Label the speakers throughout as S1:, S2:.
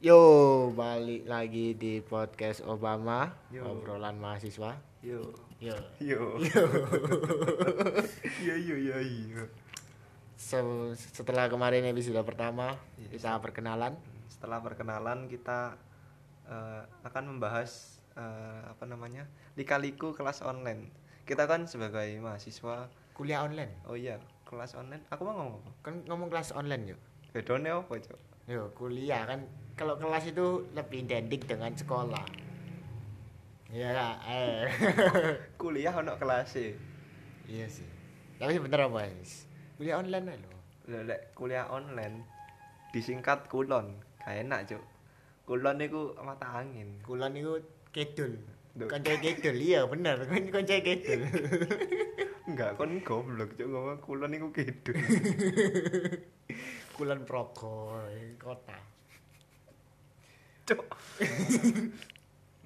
S1: Yo, balik lagi di podcast Obama,
S2: Yo.
S1: obrolan mahasiswa.
S2: Yo.
S1: Yo.
S2: Yo. Yo yo yo yo.
S1: So, setelah kemarin episode pertama,
S2: Yes.
S1: kita perkenalan.
S2: Setelah perkenalan kita eh, akan membahas eh, apa namanya? Lika-liku kelas online. Kita kan sebagai mahasiswa,
S1: Kuliah online.
S2: oh iya, kelas online. Aku mau ngomong apa?
S1: Kan ngomong kelas online yuk.
S2: Bedone apa, Cok?
S1: Yo, kuliah kan kalau kelas itu lebih identik dengan sekolah. Iya, Kak. eh.
S2: Kuliah ono kelas e.
S1: iya sih. Tapi sebentar apa, Mas? Kuliah online.
S2: Lah, lek kuliah online disingkat kulon. Gak enak, Cok. Kulon niku mata angin.
S1: Kulon kidul.
S2: Duh.
S1: Konco kidul, iya bener. Kon konco kidul.
S2: Enggak, kon goblok, Cok. Ngomong kulon niku kidul.
S1: Kulon Progo kota.
S2: Cok.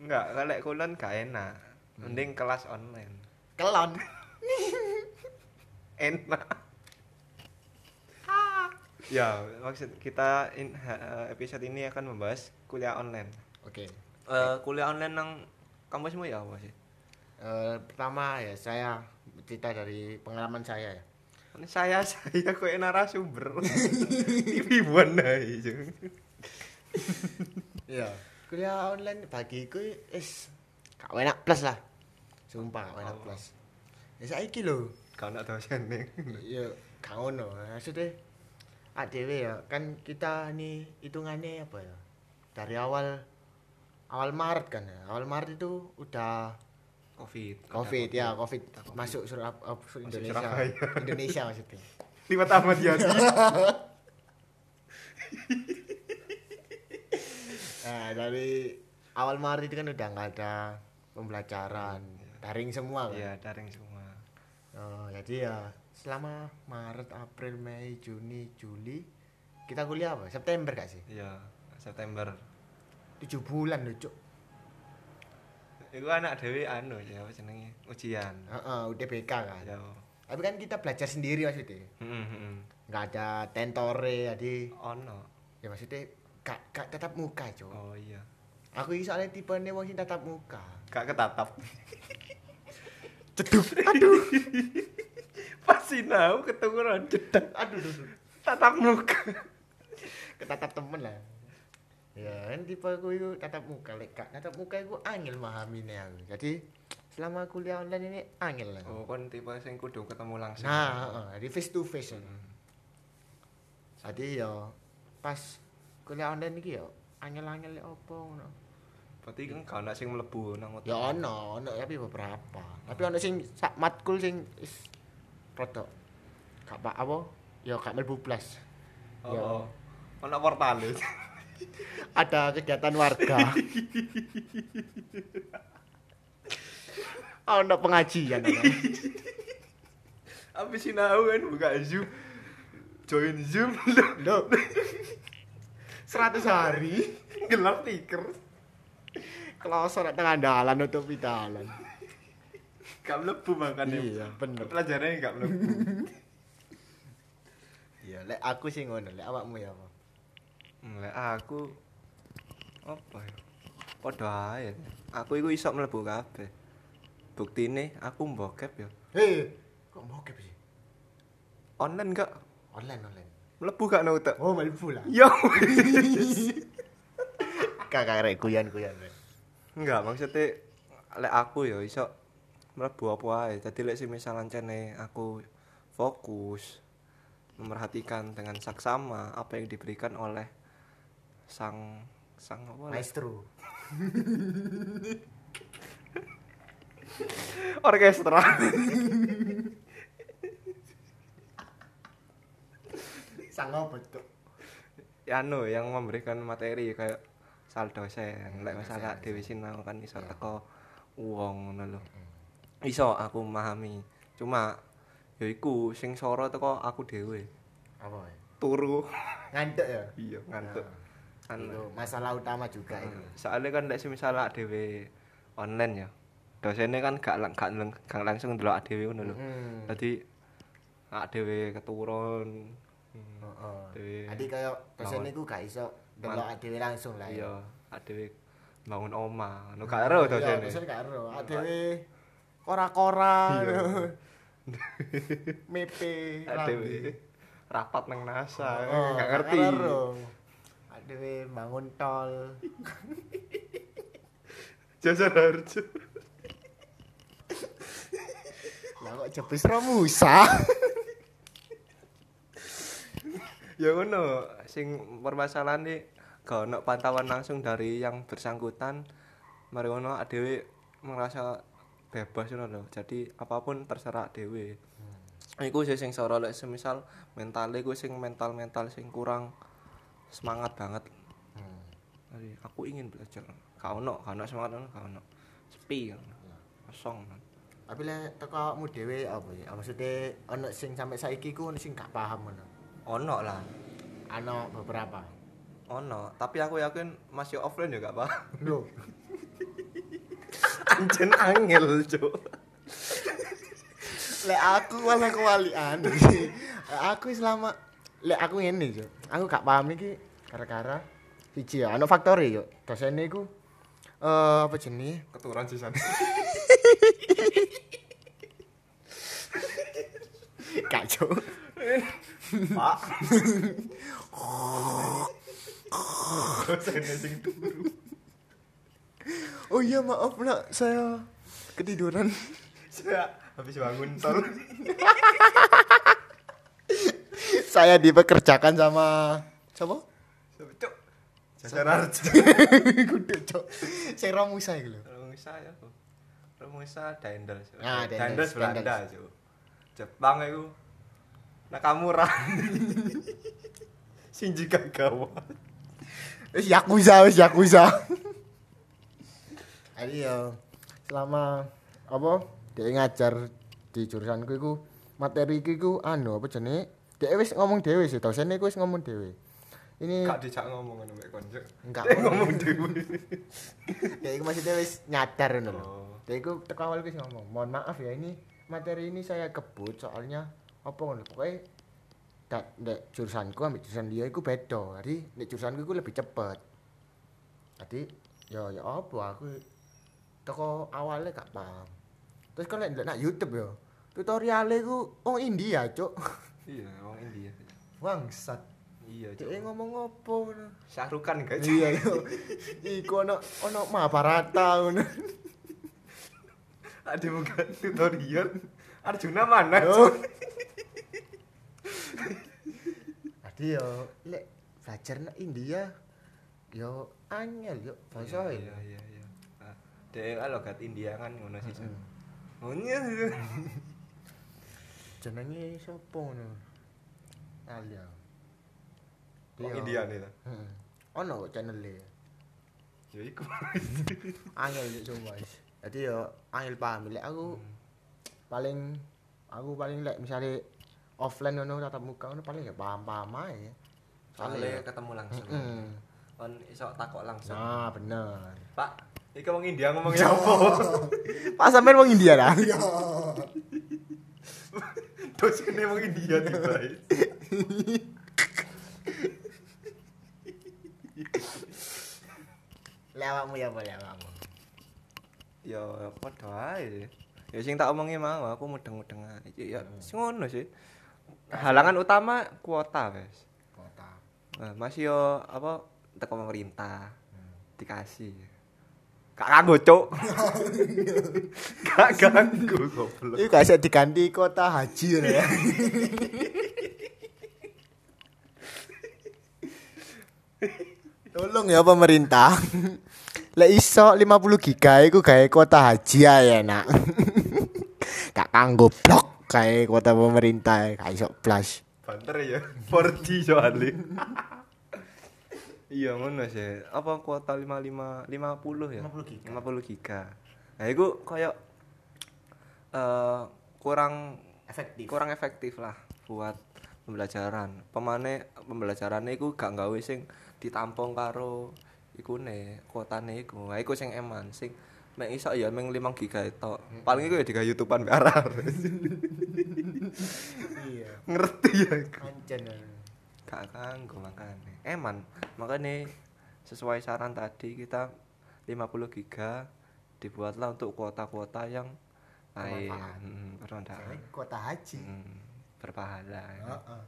S2: Enggak, kalau kulon gak enak. Mending kelas online.
S1: Kelon.
S2: Enak. ya, maksud kita in, ha- episode ini akan membahas kuliah online.
S1: Oke.
S2: Eh, kuliah online nang kampusmu ya apa sih?
S1: Eh, pertama ya saya cerita dari pengalaman saya ya.
S2: Ini saya saya kok narasumber. TV buana itu.
S1: Iya. Kuliah online bagiku is gak enak plus lah. Sumpah gak enak
S2: Oh.
S1: plus. Ya saiki lho.
S2: Kau nak dosen nih.
S1: Ya gak ngono. Maksudnya ADW ya kan kita nih hitungannya apa ya? Dari awal awal Maret kan ya. Awal Maret itu udah
S2: Covid.
S1: Covid
S2: Ada
S1: ya, Covid
S2: Covid.
S1: masuk Surab uh, Indonesia.
S2: Surabaya.
S1: Indonesia maksudnya.
S2: Lima tamat ya.
S1: Nah, dari awal Maret itu kan udah nggak ada pembelajaran, daring semua kan.
S2: Iya, daring semua.
S1: Oh, jadi ya selama Maret, April, Mei, Juni, Juli kita kuliah apa? September gak sih?
S2: Iya, September.
S1: Tujuh bulan loh, Cuk.
S2: Iku anak dewi anu ya apa jenenge? Ujian.
S1: Heeh, UTBK kan.
S2: Ya.
S1: Tapi kan kita belajar sendiri maksudnya.
S2: Heeh, heeh.
S1: Nggak ada tentore, jadi
S2: Ono.
S1: ya maksudnya gak, gak tetap muka, Cuk.
S2: Oh iya.
S1: Aku ini soalnya tipe nih wong sing tatap muka.
S2: Gak ketatap.
S1: Cedup. Aduh.
S2: Pas sinau keturunan cedak.
S1: Aduh, aduh.
S2: Tatap muka.
S1: Ketatap temen lah. Ya, kan tipe aku itu tatap muka. Lek gak tatap muka aku angel memahaminya aku. Jadi selama kuliah online ini angel lah.
S2: Oh, kon tipe sing kudu ketemu langsung.
S1: Nah, jadi face to face. Jadi ya pas kuliah online iki ya angel-angel opo ngono.
S2: Berarti kan gak ana sing mlebu nang
S1: Ya ono, ono tapi beberapa. Tapi ono sing sak matkul sing is rada gak apa apa ya gak mlebu plus. Ya.
S2: Oh. Ono portal
S1: Ada kegiatan warga. ono pengajian.
S2: Habis sinau kan buka Zoom. Join Zoom
S1: Loh. 100 hari
S2: gelap tiker.
S1: kelosor nek tengah dalan nutupi dalan.
S2: Gak mlebu makane.
S1: Iya, bener.
S2: Pelajarannya gak mlebu.
S1: Iya, lek aku sih ngono, lek awakmu ya apa?
S2: Lek aku apa ya? Padha ae. Aku iku iso mlebu kabeh. Buktine aku mbokep ya.
S1: Hei, kok bokep sih?
S2: Online gak
S1: Online online.
S2: Mlebu gak nutuk.
S1: Oh, mlebu lah.
S2: Yo.
S1: Kakak rek kuyan-kuyan. Rek.
S2: Enggak, maksudnya lek aku ya iso mlebu apa ae. Dadi lek misalnya cene aku fokus memperhatikan dengan saksama apa yang diberikan oleh sang sang apa?
S1: Maestro.
S2: orkestra.
S1: Sang tuh?
S2: ya anu yang memberikan materi kayak sal dosen lek masalah dewi sinau kan iso
S1: Iya.
S2: teko wong ngono lho iso aku memahami cuma ya iku sing soro teko aku dhewe
S1: Apa ya?
S2: turu
S1: Ngantuk ya?
S2: iya ngantuk
S1: Nah,
S2: Anu.
S1: itu masalah utama juga itu.
S2: soalnya kan lek misalnya dhewe online ya dosennya kan gak lang- gak, lang- gak langsung ndelok dhewe ngono lho dadi awak dhewe keturun
S1: Heeh.
S2: Dhewe.
S1: Jadi kaya dosen
S2: Bangun.
S1: iku gak iso delok dhewe langsung lah.
S2: iya adewe bangun oma anu gak ero
S1: Iya,
S2: dosene
S1: dosen gak ero. Dhewe kora-kora.
S2: Iya.
S1: Mepe.
S2: adewe rapat nang NASA gak ngerti
S1: Dhewe bangun tol.
S2: jasa harjo
S1: Lah kok jebus Romusa.
S2: ya ngono sing permasalahan nih gak ono pantauan langsung dari yang bersangkutan. Mari ngono adewe merasa bebas ngono lho. Jadi apa pun terserah dewe iku sih sing soro lek semisal mentale iku sing mental-mental sing kurang semangat banget. Jadi, aku ingin belajar. Gak ono gak ono semangat ngono gak ono. Sepi ngono. kosong
S1: Tapi lek teko awakmu dhewe apa ya? Maksudnya ono sing sampai saiki ku sing gak paham ngono.
S2: Ono lah
S1: Ono beberapa.
S2: ono tapi aku yakin masih offline ya gak paham
S1: Loh,
S2: anjen angel cuk
S1: lek aku malah kewalian. aku selama lek aku ngene yo. Aku gak paham iki gara-gara siji ya, ono faktore yo. Dosene iku eh apa jenenge?
S2: keturunan sisan
S1: Gak cuk.
S2: Pak.
S1: Oh iya maaf nak, saya ketiduran.
S2: Saya habis bangun tol.
S1: saya dipekerjakan sama siapa?
S2: Cuk. Jasa Rarjo.
S1: Kudu cuk. Sing Romusa iku lho.
S2: Romusa ya. Romusa Daendel. Cuk.
S1: Ah, Daendels,
S2: Daendels Belanda,
S1: Daendels.
S2: Cuk. Jepang iku Nakamura. Shinji Kagawa.
S1: Wis yakuza, wis yakuza. Jadi ya selama apa dia ngajar di jurusanku iku materi iku iku anu apa jenenge? Dia wis ngomong dhewe sih, dosen iku wis ngomong dhewe. Ini
S2: Kak dijak ngomong ngono mek konco.
S1: enggak
S2: ngomong dhewe.
S1: Dia iku maksudnya wis nyadar ngono.
S2: Oh.
S1: Dia iku teko awal wis ngomong, "Mohon maaf ya ini materi ini saya kebut soalnya apa ngono. Pokoknya dak ndek jurusanku ambil jurusan dia iku beda. Jadi ndek jurusanku iku lebih cepet. Jadi ya ya apa aku teko awalnya gak paham. Terus kalau ndelok nak YouTube ya, tutorialnya iku wong India, Cuk.
S2: Iya, wong India.
S1: Bangsat.
S2: Iya,
S1: Cuk
S2: Cuk.
S1: ngomong apa ngono.
S2: Syahrukan gak
S1: Iya yo. Iku ono ono Mahabharata ngono.
S2: Ada bukan tutorial. Arjuna mana?
S1: Yo. Tadi yo lek belajar nak India yo angel yo bahasa
S2: Iya, iya, iya, iya. Ah, Dek kalau gat India kan ngono sih. Oh iya.
S1: Jenenge sapa ngono? Alia.
S2: Wong India nih lah.
S1: Heeh. Ono kok channel-e.
S2: Ya iku.
S1: Angel yo wis. Dadi yo angel paham lek aku paling aku paling lek misalnya offline ngono tatap muka ngono paling ya paham-paham ae.
S2: Soalnya ketemu langsung.
S1: Heeh.
S2: Kon iso takok langsung.
S1: Nah, bener.
S2: Pak, iki wong India ngomongnya apa?
S1: Pak sampean wong India lah. Iya.
S2: Dosennya wong India tiba.
S1: Lek awakmu ya boleh awakmu.
S2: Ya padha ae. Ya sing tak omongi mau aku mudeng-mudeng ae. Ya sing ngono sih. Halangan utama kuota, wes.
S1: Kota.
S2: Nah, masih yo apa teko pemerintah dikasih. Gak kanggo, Cuk. Gak kanggo goblok.
S1: Iku gak bisa diganti kota haji ya. Tolong ya pemerintah. Lek iso 50 giga iku gawe kota haji ae nak. Gak kanggo blok gawe kota pemerintah gak iso plus.
S2: Banter ya. 4G soalnya. iya ngono sih. Apa kuota 55 50 ya?
S1: 50 giga.
S2: 50 giga. Nah, iku koyo eh kurang
S1: Efektif.
S2: kurang efektif lah buat pembelajaran. Pemane pembelajarannya iku gak gawe sing ditampung karo ikune kuotane iku. Nah, iku sing eman sing mek iso ya meng 5 giga itu. Paling iku ya digawe YouTubean mbak Arar.
S1: Iya.
S2: Ngerti ya.
S1: Ancen.
S2: gak kanggo makane. Eman, makane sesuai saran tadi kita 50 giga dibuatlah untuk kuota-kuota yang lain. Hmm, bermanfaat.
S1: Kota haji.
S2: Hmm, berpahala.
S1: Heeh.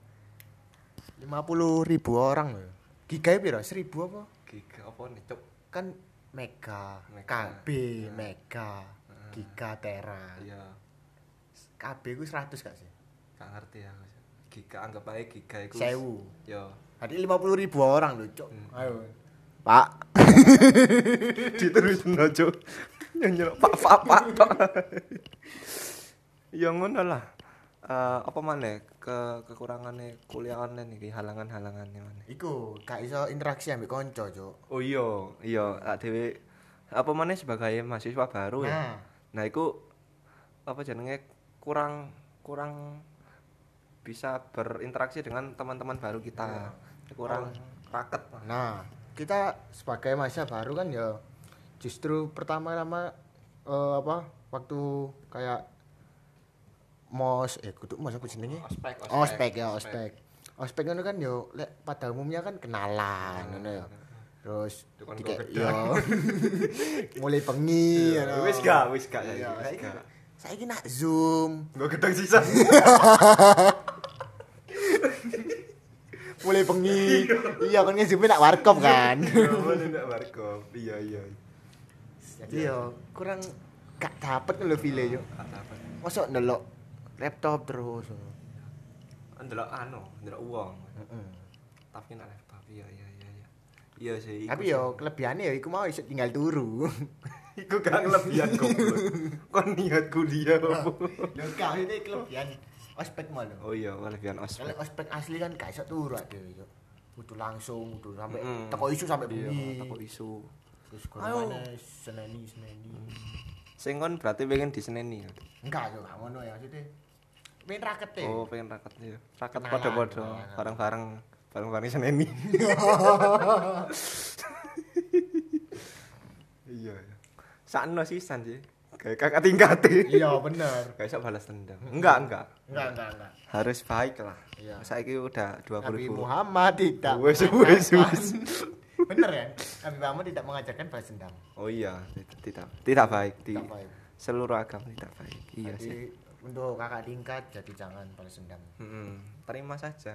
S1: 50 ribu orang loh. Giga piro? 1000 apa?
S2: Giga apa nih, Cuk?
S1: Kan mega,
S2: Mega.
S1: KB, mega, giga, tera.
S2: Iya,
S1: KB ku 100 gak sih?
S2: gak ngerti aku. Giga anggap aja giga iku.
S1: Sewu.
S2: Yo.
S1: Tadi 50 ribu orang loh, Cok.
S2: Hmm.
S1: Ayo. Pak.
S2: Diterusin aja. Nyanyi pak pak pak tok. Ya ngono lah. Eh, apa maneh ke kekurangannya kuliah online iki halangan-halangannya maneh.
S1: Iku gak iso interaksi ambek konco, Cok.
S2: Oh iya, iya, ak dhewe apa maneh sebagai mahasiswa baru ya.
S1: Nah,
S2: Nah, iku apa jenenge kurang kurang bisa berinteraksi dengan teman-teman baru kita. Kurang raket.
S1: nah, kita sebagai mahasiswa baru kan ya justru pertama-tama eh, apa waktu kayak mos eh kudu mos apa jenenge?
S2: Ospek,
S1: ospek ya ospek ospek ngono kan yo lek pada umumnya kan kenalan ngono ya terus dikek- yo mulai bengi ngono.
S2: Wis gak, wis gak.
S1: Iya, saiki
S2: gak.
S1: saiki nak zoom
S2: Gue gedang sisa.
S1: mulai bengi iya kan zoom nak warkop kan
S2: Iya, warkop. Iya, iya.
S1: jadi yo kurang gak dapet lho file yo mosok ndelok laptop terus
S2: Ndelok anu, ndelok uang.
S1: Heeh.
S2: Tapi nak laptop. Iya, iya, iya, iya. Iya sih.
S1: tapi yo kelebihannya yo iku mau iso tinggal turu
S2: iku gak kelebihan goblok. Kon niat kuliah apa?
S1: Lho gak ini kelebihan ospek malah.
S2: Oh iya, kelebihan ospek.
S1: Kalau ospek asli kan gak iso turu dhewe yo. Kudu langsung, kudu sampai
S2: Mm-mm.
S1: teko isu sampai
S2: Iya,
S1: bengi.
S2: takut isu.
S1: Terus gorongane seneni seneni.
S2: Sing kon berarti pengen diseneni. ya?
S1: Enggak yo, gak ngono ya maksudnya. Main raket e.
S2: Oh, pengen raket ya. Raket
S1: Kenalan,
S2: padha-padha,
S1: kenalan.
S2: bareng-bareng, bareng-bareng seneni. Iya, iya. Sakno sisan sih. Kayak kakak tingkat.
S1: Iya bener.
S2: Iso balas dendam. Enggak, enggak.
S1: Enggak enggak enggak.
S2: Harus baik lah.
S1: Iya.
S2: Saiki udah 20
S1: Nabi
S2: ribu.
S1: Muhammad tidak.
S2: Wes, wes, wes.
S1: Bener ya? Nabi Muhammad tidak mengajarkan balas dendam.
S2: Oh iya, tidak tidak, baik
S1: Tidak baik.
S2: seluruh agama tidak baik. Iya sih.
S1: Untuk kakak tingkat jadi jangan balas dendam.
S2: Mm-mm. Terima saja.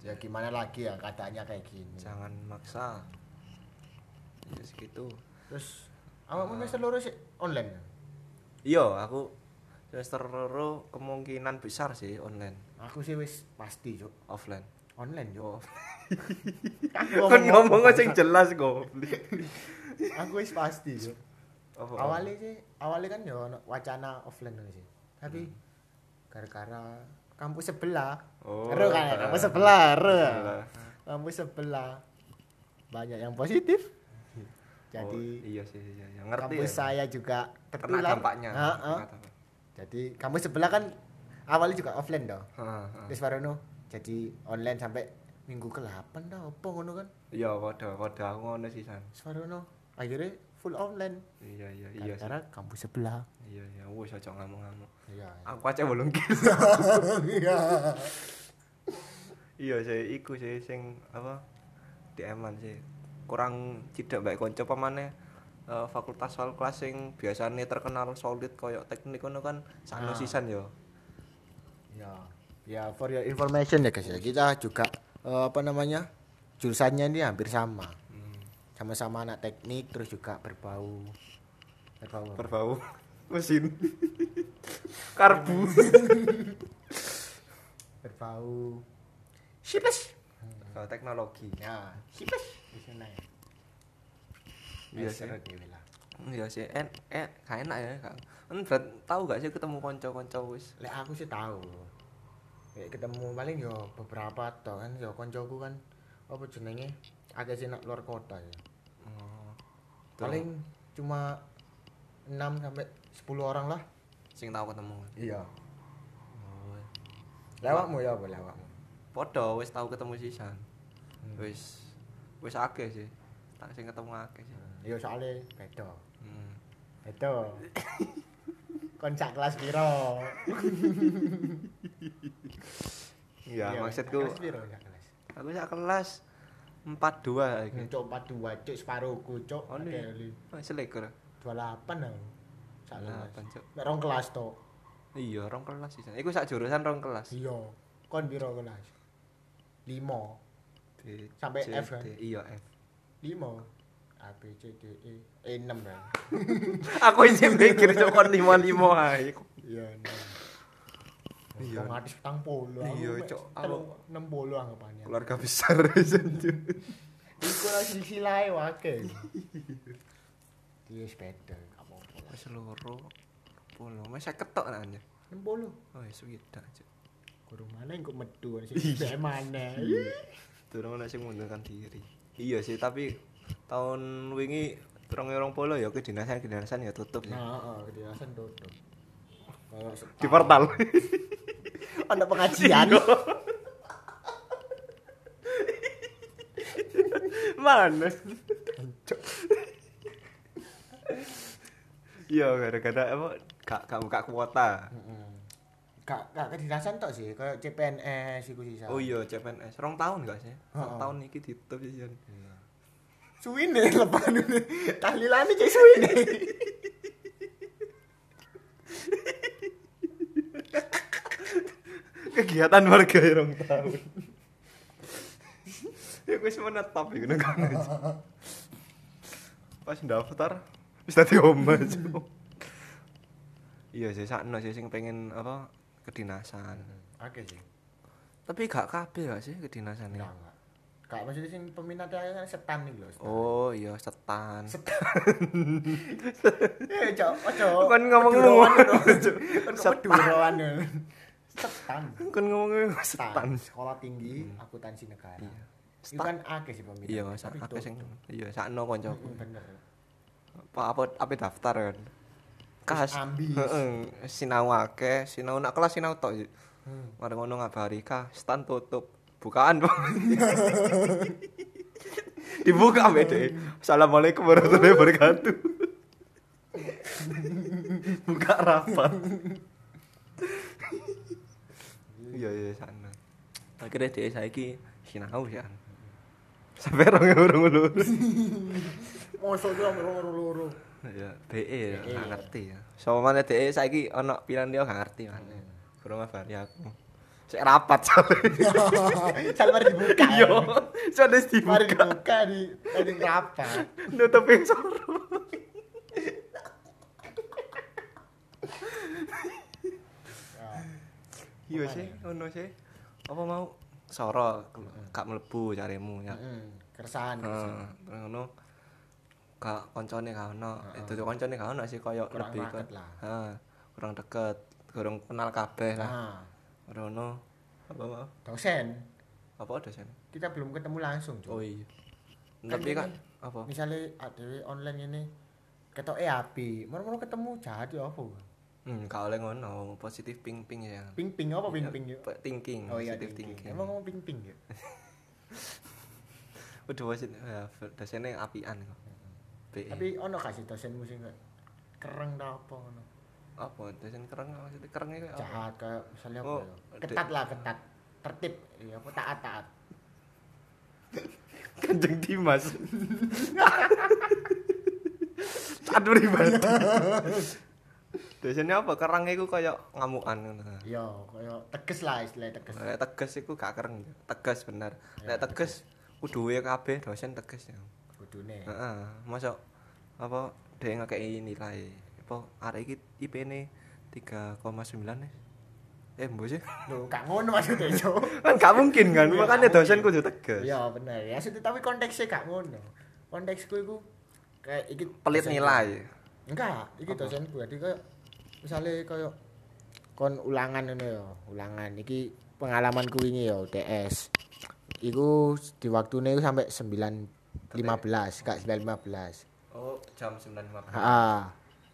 S1: Ya gimana lagi ya keadaannya kayak gini.
S2: Jangan maksa. Ya segitu.
S1: Terus awakmu semester loro sih online. ya?
S2: Iya, aku semester loro kemungkinan besar sih online,
S1: Aku sih wis pasti, Cuk.
S2: offline.
S1: Online, Cuk.
S2: Oh. Kan ngomong
S1: apa,
S2: sing jelas goblok.
S1: Aku wis pasti, Cuk. Awalnya sih, awalnya kan ono wacana offline sih. Tapi gara-gara kampus sebelah.
S2: Oh,
S1: Ero kan, ya, kampus sebelah, ero. Kampus sebelah. Banyak yang positif.
S2: Oh,
S1: Jadi
S2: iya sih, iya, iya. ngerti
S1: kampus
S2: ya.
S1: saya juga tertular.
S2: dampaknya. Kena dampak.
S1: Jadi kampus sebelah kan awalnya juga offline dong. Terus baru jadi online sampai minggu ke-8 dah apa ngono kan.
S2: Iya, padha aku ngono sih San.
S1: Separono akhirnya full online.
S2: Iya, iya, iya.
S1: Karena kampus sebelah.
S2: Iya, iya, wis aja ngamuk-ngamuk.
S1: Iya.
S2: Aku aja bolong
S1: Iya.
S2: iya sih iku sih sing apa DM-an sih kurang tidak baik konco pamane eh, fakultas fakultas sing biasanya terkenal solid koyo teknik ngono kan sakno
S1: Ah.
S2: sisan yo
S1: Ya. Ya for your information ya guys ya. Kita juga eh, apa namanya? Jurusannya ini hampir sama. Sama-sama anak teknik terus juga berbau berbau. apa?
S2: berbau mesin karbu
S1: berbau sipes.
S2: Berbau teknologi
S1: Ya, sipes di sana ya.
S2: Iya
S1: Eh,
S2: sih. iya sih en eh gak enak ya kan berat tahu gak sih ketemu konco-konco wis
S1: Lek aku sih tahu. Kayak ketemu paling yo beberapa toh kan yo koncoku kan apa jenenge agak sih nak luar kota ya.
S2: Oh,
S1: Paling cuma 6 sampai 10 orang lah.
S2: sing tahu ketemu
S1: Iya.
S2: oh.
S1: Lewatmu ya apa lewatmu?
S2: Podo wis tau ketemu sisan.
S1: Hmm.
S2: Wis wis akeh sih. Tak sing ketemu akeh sih.
S1: Iya soalnya beda.
S2: Hmm.
S1: Beda. Koncak kelas piro?
S2: Iya, maksudku
S1: Kelas piro kelas?
S2: Aku sak kelas 42 iki.
S1: Cuk 42 cuk separuhku cuk.
S2: Oh, iya.
S1: Adeli.
S2: Oh, selekur.
S1: 28 aku. Sak kelas.
S2: 8, Cuk.
S1: Mek rong kelas to.
S2: Iya, rong kelas sih. Iku sak jurusan rong kelas.
S1: Iya. Kon piro kelas? 5.
S2: D,
S1: Sampai
S2: C,
S1: F, kan?
S2: Iya, F.
S1: 5. A B C D E E 6 kan.
S2: Aku isi mikir cuk kon 55 ae.
S1: Iya 6.
S2: Iya.
S1: Wong artis petang polo.
S2: Iya, Cuk. Aku-
S1: 60 anggapannya.
S2: Keluarga besar Cuk.
S1: Iku lah silsilahe wake. Iya sepeda, lah.
S2: Wis loro. Polo, wis 50 tok nanya.
S1: 60.
S2: Oh, ya sudah, Cuk.
S1: Kurang mana yang kok medu sih
S2: Iya.
S1: mana.
S2: Durung ana sing mundurkan diri. Iya sih, tapi tahun wingi rong rong polo ya kedinasan kedinasan ya tutup ya.
S1: Nah, heeh, kedinasan tutup. Kalau
S2: Di portal.
S1: Ada pengajian.
S2: Mana? Iya, gara-gara apa gak gak buka kuota.
S1: Kak, kak kedinasan tok sih, kayak CPNS iku sisa.
S2: Oh iya, CPNS. Rong tahun gak sih? Rong tahun iki ditutup sih. Jan.
S1: Suwine lepan tahlilane cek suwine.
S2: Kegiatan warga ya rong tahun. Ya wis menetap iku nang kono. Pas daftar wis dadi omah. Iya sih sakno sih sing pengen apa kedinasan.
S1: Oke sih.
S2: Tapi gak kabeh gak sih kedinasan
S1: enggak. Kak maksudnya sing peminatnya kan setan nih loh.
S2: Oh iya setan.
S1: Eh, cok, ojo.
S2: Kan ngomong lu.
S1: Kan lho. Setan.
S2: Kan ngomongnya
S1: Setan. Sekolah tinggi akuntansi negara.
S2: Iya.
S1: Itu kan akeh sih peminat.
S2: Iya, sak akeh sing iya sakno kancaku.
S1: Mm, Bener.
S2: Apa apa apa daftar kan. Kas.
S1: ambis.
S2: Heeh, sinau akeh, sinau nak kelas sinau tok.
S1: Hmm.
S2: Mari ngono ngabari kah, stan tutup. Bukaan. Dibuka bede. Assalamualaikum warahmatullahi wabarakatuh. Buka rapat. Iya iya sana. Akhirnya dia saiki sinau ya. Sampai rong rong loro.
S1: Mosok ki omong loro-loro.
S2: Ya, DE ya,
S1: DE,
S2: gak
S1: ya.
S2: ngerti ya. Sama mana DE saiki ana pilihan dia gak ngerti mana. Kurang ngabari aku. Sik rapat soalnya.
S1: Sampai dibuka.
S2: Iya, soalnya
S1: Mari
S2: dibuka.
S1: dibuka di di rapat.
S2: Nutup yang soro. Iya sih, ono sih. Apa mau soro gak mlebu carimu ya.
S1: Keresahan. keresahan.
S2: Ngono gak koncone gak ono. Itu tuh koncone gak ono sih koyo lebih ke- kurang deket, kurang kenal kabeh lah. Ngono apa mau?
S1: dosen
S2: Apa ada sih?
S1: kita belum ketemu langsung.
S2: Oh iya.
S1: Kan
S2: Tapi kan apa?
S1: Misalnya ada online ini ketok e api, mau ketemu jahat ya apa?
S2: Hmm, oleh ngono, positif ping ping ya.
S1: Ping ping apa ping ping ya?
S2: Pe- Thinking,
S1: Oh iya
S2: positive
S1: thinking.
S2: thinking.
S1: Emang ngomong ping ping ya?
S2: Udah positif ya, dosennya apian kok. BE.
S1: Tapi ono kasih dosenmu sing kayak kereng ta apa ngono.
S2: apa dosen keren maksudnya kayak apa?
S1: Jahat kayak misalnya apa
S2: Oh,
S1: ya? Ketat lah ketat. Tertib, ya apa taat taat.
S2: Kanjeng Dimas. Taat pribadi. Dosennya apa? Kerangnya iku kayak ngamukan ngono.
S1: Iya, kaya tegas lah istilahnya tegas.
S2: Nek tegas iku gak kereng. Tegas bener. Nek tegas kudu ya kabeh dosen tegas ya.
S1: Kudune.
S2: Heeh, masa apa dhek ngakei nilai apa arek iki IP-ne 3,9 nih. Eh, mbok sih.
S1: Loh, gak ngono maksudnya, Cuk.
S2: kan gak mungkin kan,
S1: Iya,
S2: makanya dosen kudu tegas.
S1: Iya, bener. Ya, tapi konteksnya gak ngono. Konteksku iku kayak iki
S2: Pelit nilai.
S1: Enggak, iki
S2: Apa?
S1: dosenku. Jadi kayak misalnya kayak kon ulangan ngono ya, ulangan iki pengalamanku ini ya UTS. Iku di waktune iku sampai 9.15, gak 9.15.
S2: Oh, jam 9.15.
S1: Heeh.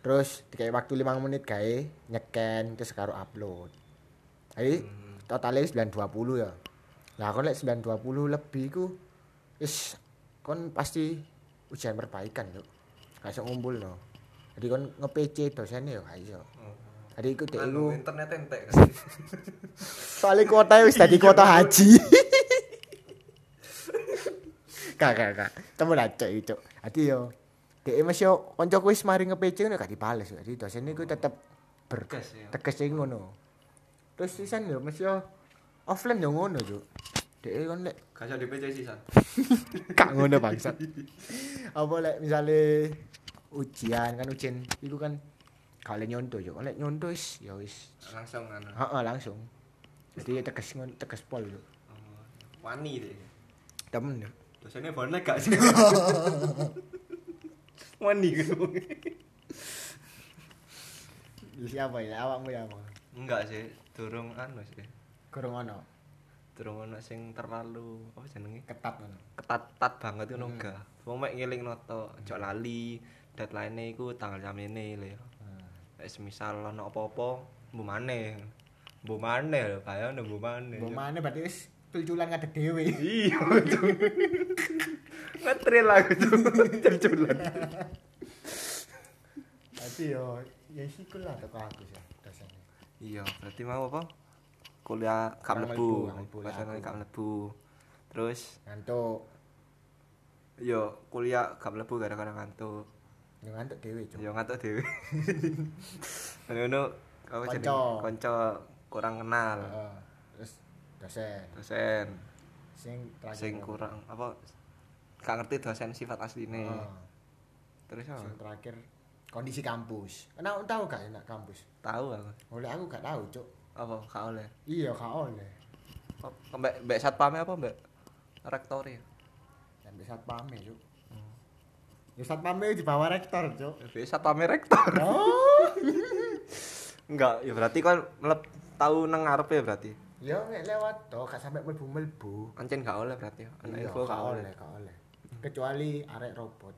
S1: Terus dikai waktu 5 menit gawe nyeken terus karo upload. Jadi
S2: Hmm.
S1: totalnya 9.20 ya. Lah kon lek 9.20 lebih ku wis kon pasti ujian perbaikan. Gak iso ngumpul no. Jadi kon nge-PC dosennya yo gak iso. Jadi iku dek iku
S2: Anu, internet entek
S1: soalnya kuota wis dadi kuota haji. Kak, kak, kak. Temu cok iki, cok. Adi yo Dek Mas yo kancaku wis mari nge-PC ngono gak dibales. Jadi dosen iku tetep ber
S2: Tegas ya.
S1: tegas iki ngono. Terus sisan yo Mas yo offline yo ngono, Cuk. Dek kon lek
S2: Gak iso di PC sisan.
S1: gak ngono bangsat. Apa lek misale ujian kan ujian iku kan gak oleh nyonto yo. Lek nyonto wis ya wis.
S2: Langsung anu.
S1: Heeh, langsung. Jadi tegas ngono, tegas pol yo.
S2: Oh, Wani deh.
S1: Temen yo.
S2: Dosennya bonek gak sih? Wani gitu.
S1: Siapa ya? Awakmu ya apa?
S2: Enggak sih, durung anu sih.
S1: Kurang ono
S2: Durung ono sing terlalu apa jenenge?
S1: ketat ngono.
S2: ketat-ketat banget itu enggak. Wong mek ngeling noto, ojo lali. Deadline-e iku tanggal jam ini lho. Nek semisal ono apa-apa, mbu maneh. Mbu maneh lho, bayang mbu maneh.
S1: Mbok mana berarti wis tulculan ngadeg dhewe.
S2: Iya, Cuk. Ngetril aku tuh, cuculan.
S1: Berarti yo ya iku lah teko aku sih.
S2: Iya, berarti mau apa? Kuliah gak mlebu, pasangan
S1: aku.
S2: gak mlebu. Terus
S1: Ngantuk.
S2: yo kuliah gak mlebu gara-gara ngantuk.
S1: Yo ngantuk dhewe, Cuk.
S2: Yo ngantuk dhewe. Ngono
S1: Konco.
S2: jenenge? Kanca kurang kenal.
S1: Heeh. Terus dosen
S2: Dosen
S1: sing terakhir.
S2: sing kurang apa gak ngerti dosen sifat asline.
S1: Heeh.
S2: Terus apa?
S1: Sing terakhir kondisi kampus. Enak tahu gak enak kampus?
S2: Tahu aku.
S1: Oleh aku gak tahu, Cuk.
S2: Apa gak oleh?
S1: Iya, gak oleh.
S2: Kok mbek mbek satpame apa mbek rektori?
S1: Sampai satpame, Cuk. Ya satpame di bawah rektor, Cuk.
S2: Mbek satpame rektor.
S1: Oh.
S2: Enggak, ya berarti kan melep tahu nang ngarep ya berarti.
S1: Ya nek lewat to, gak sampai mlebu-mlebu.
S2: Ancen gak oleh berarti. Anak
S1: Iya,
S2: info
S1: gak oleh, gak oleh. Kecuali arek robot.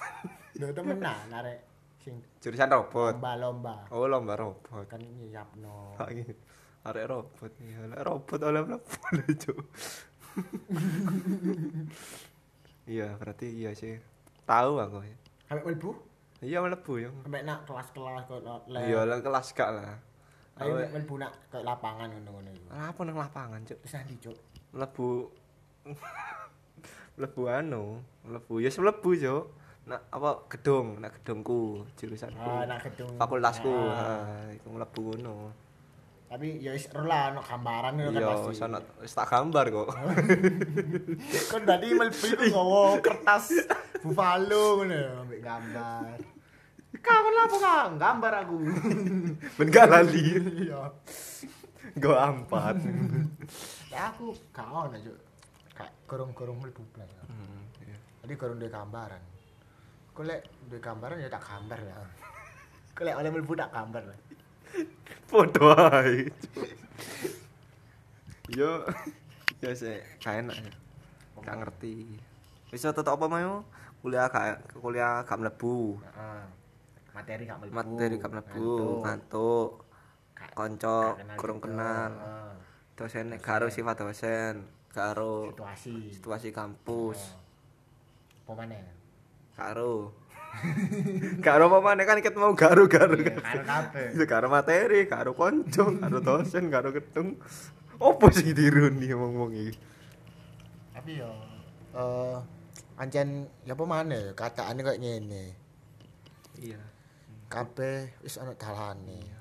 S1: Lho temenan arek sing
S2: Jurusan robot.
S1: lomba-lomba.
S2: Oh, lomba robot.
S1: Kan nyiapno.
S2: Arek robot nih. Arek robot oleh mlebu lucu. Iya, berarti iya sih. Tahu aku.
S1: Sampai mlebu?
S2: Iya mlebu ya.
S1: Sampai nak kelas-kelas kok le.
S2: Iya, lah kelas gak lah.
S1: Ayo mlebu nak ke lapangan ngono-ngono iku.
S2: apa nang lapangan, Cuk?
S1: Wis nanti, Cuk.
S2: Mlebu mlebu anu, mlebu ya mlebu, Cuk. Nak apa gedung, nak gedungku, jurusanku.
S1: Ah, nak gedung.
S2: fakultasku
S1: Ah.
S2: ha iku mlebu ngono
S1: Tapi ya wis lah ono gambaran ngono kan
S2: iya
S1: pasti.
S2: sono wis tak gambar kok
S1: Kan mlebu iku nggawa kertas buffalo ngono ya, ambek gambar. Kau lapo kang gambar aku.
S2: ben gak lali
S1: Iya.
S2: go ampat
S1: Ya aku gak ono, Cuk. Gak gorong-gorong mlebu blas.
S2: Hmm, iya.
S1: Jadi gorong duwe gambaran. Kok lek duwe gambaran ya tak gambar lah. Kok lek oleh mlebu tak gambar lah.
S2: Podo ae. Yo. Yo sih gak enak ya. Gak ngerti. Wis tetep apa mau kuliah gak kuliah gak mlebu.
S1: Heeh. Materi gak mlebu.
S2: materi gak mlebu
S1: Ngantuk.
S2: kanca kurang kenal dosen karo sifat dosen karo
S1: Situasi.
S2: situasi kampus.
S1: Apa maneh?
S2: karo karo apa mana kan ket mau karo
S1: Iya, karo kabeh.
S2: Itu karo materi karo konco karo dosen karo gedung opo sih diruni ngomong iki
S1: Tapi yo eh ancen ya apa maneh kataane kok ngene.
S2: iya
S1: Kabeh wis ana dalane.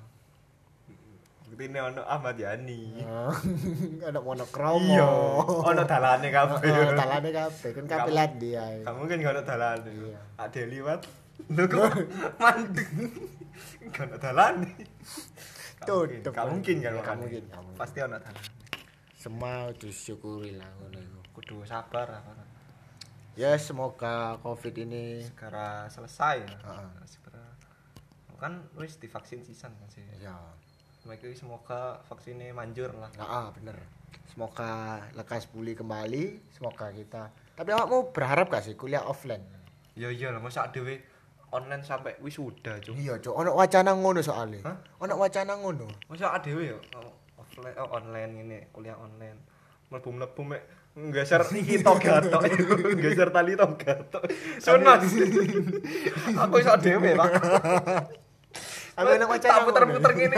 S2: Buktine ono Ahmad Yani
S1: Ana monokromo.
S2: iya ono dalane kabeh
S1: Heeh, dalane kabeh kan lan dia.
S2: kamu kan gak ono dalane
S1: Iya.
S2: ade liwat lho kok mandek gak ono dalane
S1: Tuh,
S2: gak mungkin kan
S1: Gak mungkin, gak mungkin.
S2: pasti ono dalane
S1: Semua disyukuri lah ngono iku.
S2: kudu sabar apa
S1: Ya semoga Covid ini
S2: segera selesai ya.
S1: Heeh.
S2: segera kan wis divaksin sisan kan sih
S1: ya
S2: mereka semoga vaksinnya manjur lah
S1: Nah, ah, bener. Semoga lekas pulih kembali. Semoga kita. Tapi awakmu berharap gak sih kuliah offline?
S2: ya iya lah masa dewe online sampai wisuda cuy
S1: Iya, Cok. Ono wacana ngono soalnya.
S2: Hah?
S1: Ono wacana ngono.
S2: masa dewe ya oh, offline oh, online ini kuliah online mlebu mlebu mek nggeser iki toga tok nggeser tali toga tok sunat aku iso dhewe pak
S1: Ono wacana
S2: tak puter-puter
S1: ngono.
S2: ngene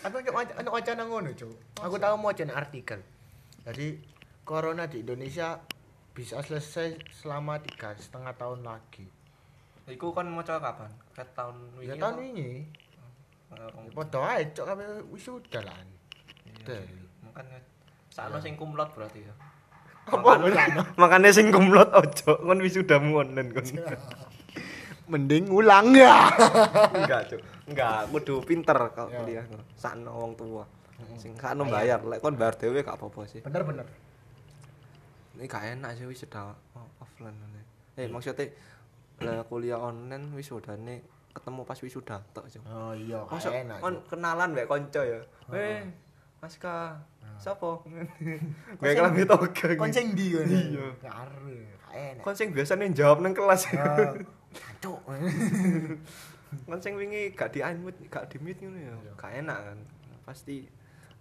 S1: Aku ono wacana ngono, Cuk. Aku tahu mau wacana artikel. Jadi corona di Indonesia bisa selesai selama tiga setengah tahun lagi.
S2: Iku kan mau coba kapan? Ket tahun
S1: Ya
S2: wingi.
S1: tahun ini.
S2: Eh, rong-
S1: Padha ae cok kabeh wisuda lah.
S2: Iya.
S1: Deh.
S2: Makanya sakno sing kumlot berarti ya.
S1: Apa
S2: Makanya sing kumlot ojo kon wisudamu online kon.
S1: Mending ulang ya.
S2: Enggak, Cuk. Enggak, kudu pinter kalau
S1: Ya.
S2: kuliah. Sakno wong tua. Sing sakno bayar, lek kon bayar dhewe gak apa-apa sih.
S1: Bener bener.
S2: Ini gak enak sih wisuda oh, offline. Eh, maksudnya lah kuliah online wisudane ketemu pas wisuda tok.
S1: Oh iya, enak.
S2: kon kenalan mbek kanca ya. Eh, Mas Ka. Sopo? Gak kelambi toga.
S1: Kon sing ndi kon?
S2: Iya.
S1: Karo, kayak enak.
S2: Kon sing biasane jawab nang kelas.
S1: Cuk.
S2: Kon sing wingi gak di unmute, gak di mute ngono ya.
S1: Iya.
S2: Gak enak kan. Pasti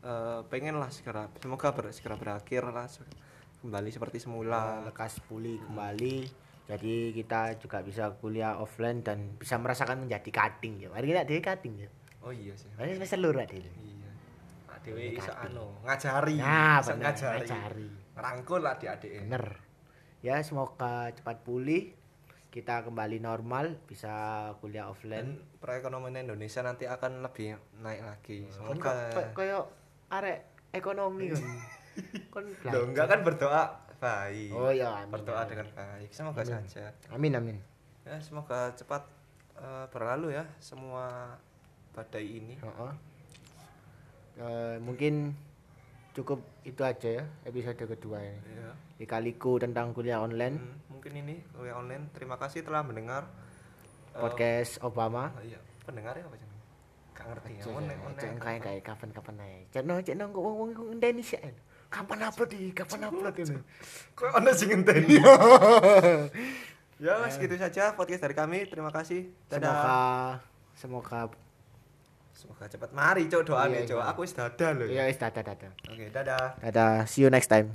S2: eh, pengen lah segera semoga ber, segera berakhir lah kembali seperti semula.
S1: lekas pulih kembali. Jadi kita juga bisa kuliah offline dan bisa merasakan menjadi cutting ya. Mari kita dhewe cutting ya.
S2: Oh iya sih.
S1: Mari semester loro Dik.
S2: Iya. Adewe
S1: Ini
S2: iso anu, ngajari.
S1: Nah,
S2: Iso
S1: bener,
S2: ngajari.
S1: ngajari.
S2: Ngerangkul lah adik-adik.
S1: Bener. Ya semoga cepat pulih. Kita kembali normal, bisa kuliah
S2: Dan
S1: offline.
S2: perekonomian Indonesia nanti akan lebih naik lagi.
S1: Kon
S2: Semoga.
S1: koyo arek ekonomi kon. Kon
S2: Loh, enggak kan berdoa baik.
S1: Oh iya, amin.
S2: Berdoa
S1: amin.
S2: dengan baik. Semoga
S1: Amin.
S2: saja.
S1: Amin amin.
S2: Ya, semoga cepat eh, berlalu ya semua badai ini.
S1: Heeh. Eh, mungkin cukup itu aja ya episode kedua ini.
S2: Ya.
S1: Dikaliku tentang kuliah online
S2: Hmm, mungkin ini kuliah online. Terima kasih telah mendengar eh,
S1: podcast Obama.
S2: oh iya, pendengar ya apa jenenge? Gak ngerti ya.
S1: Cek cek kayak kayak kapan-kapan aja. Cek no cek no kok wong wong Indonesia. Kapan upload di kapan upload ini?
S2: Kok ana sing ngenteni? ya, segitu saja podcast dari kami. Terima kasih. Dadah.
S1: semoga
S2: Semoga cepat mari, Cok, doane,
S1: Iya,
S2: Cok.
S1: iya.
S2: Aku wis dadah lho.
S1: ya wis dadah dadah.
S2: Oke, dadah.
S1: Dadah, see you next time.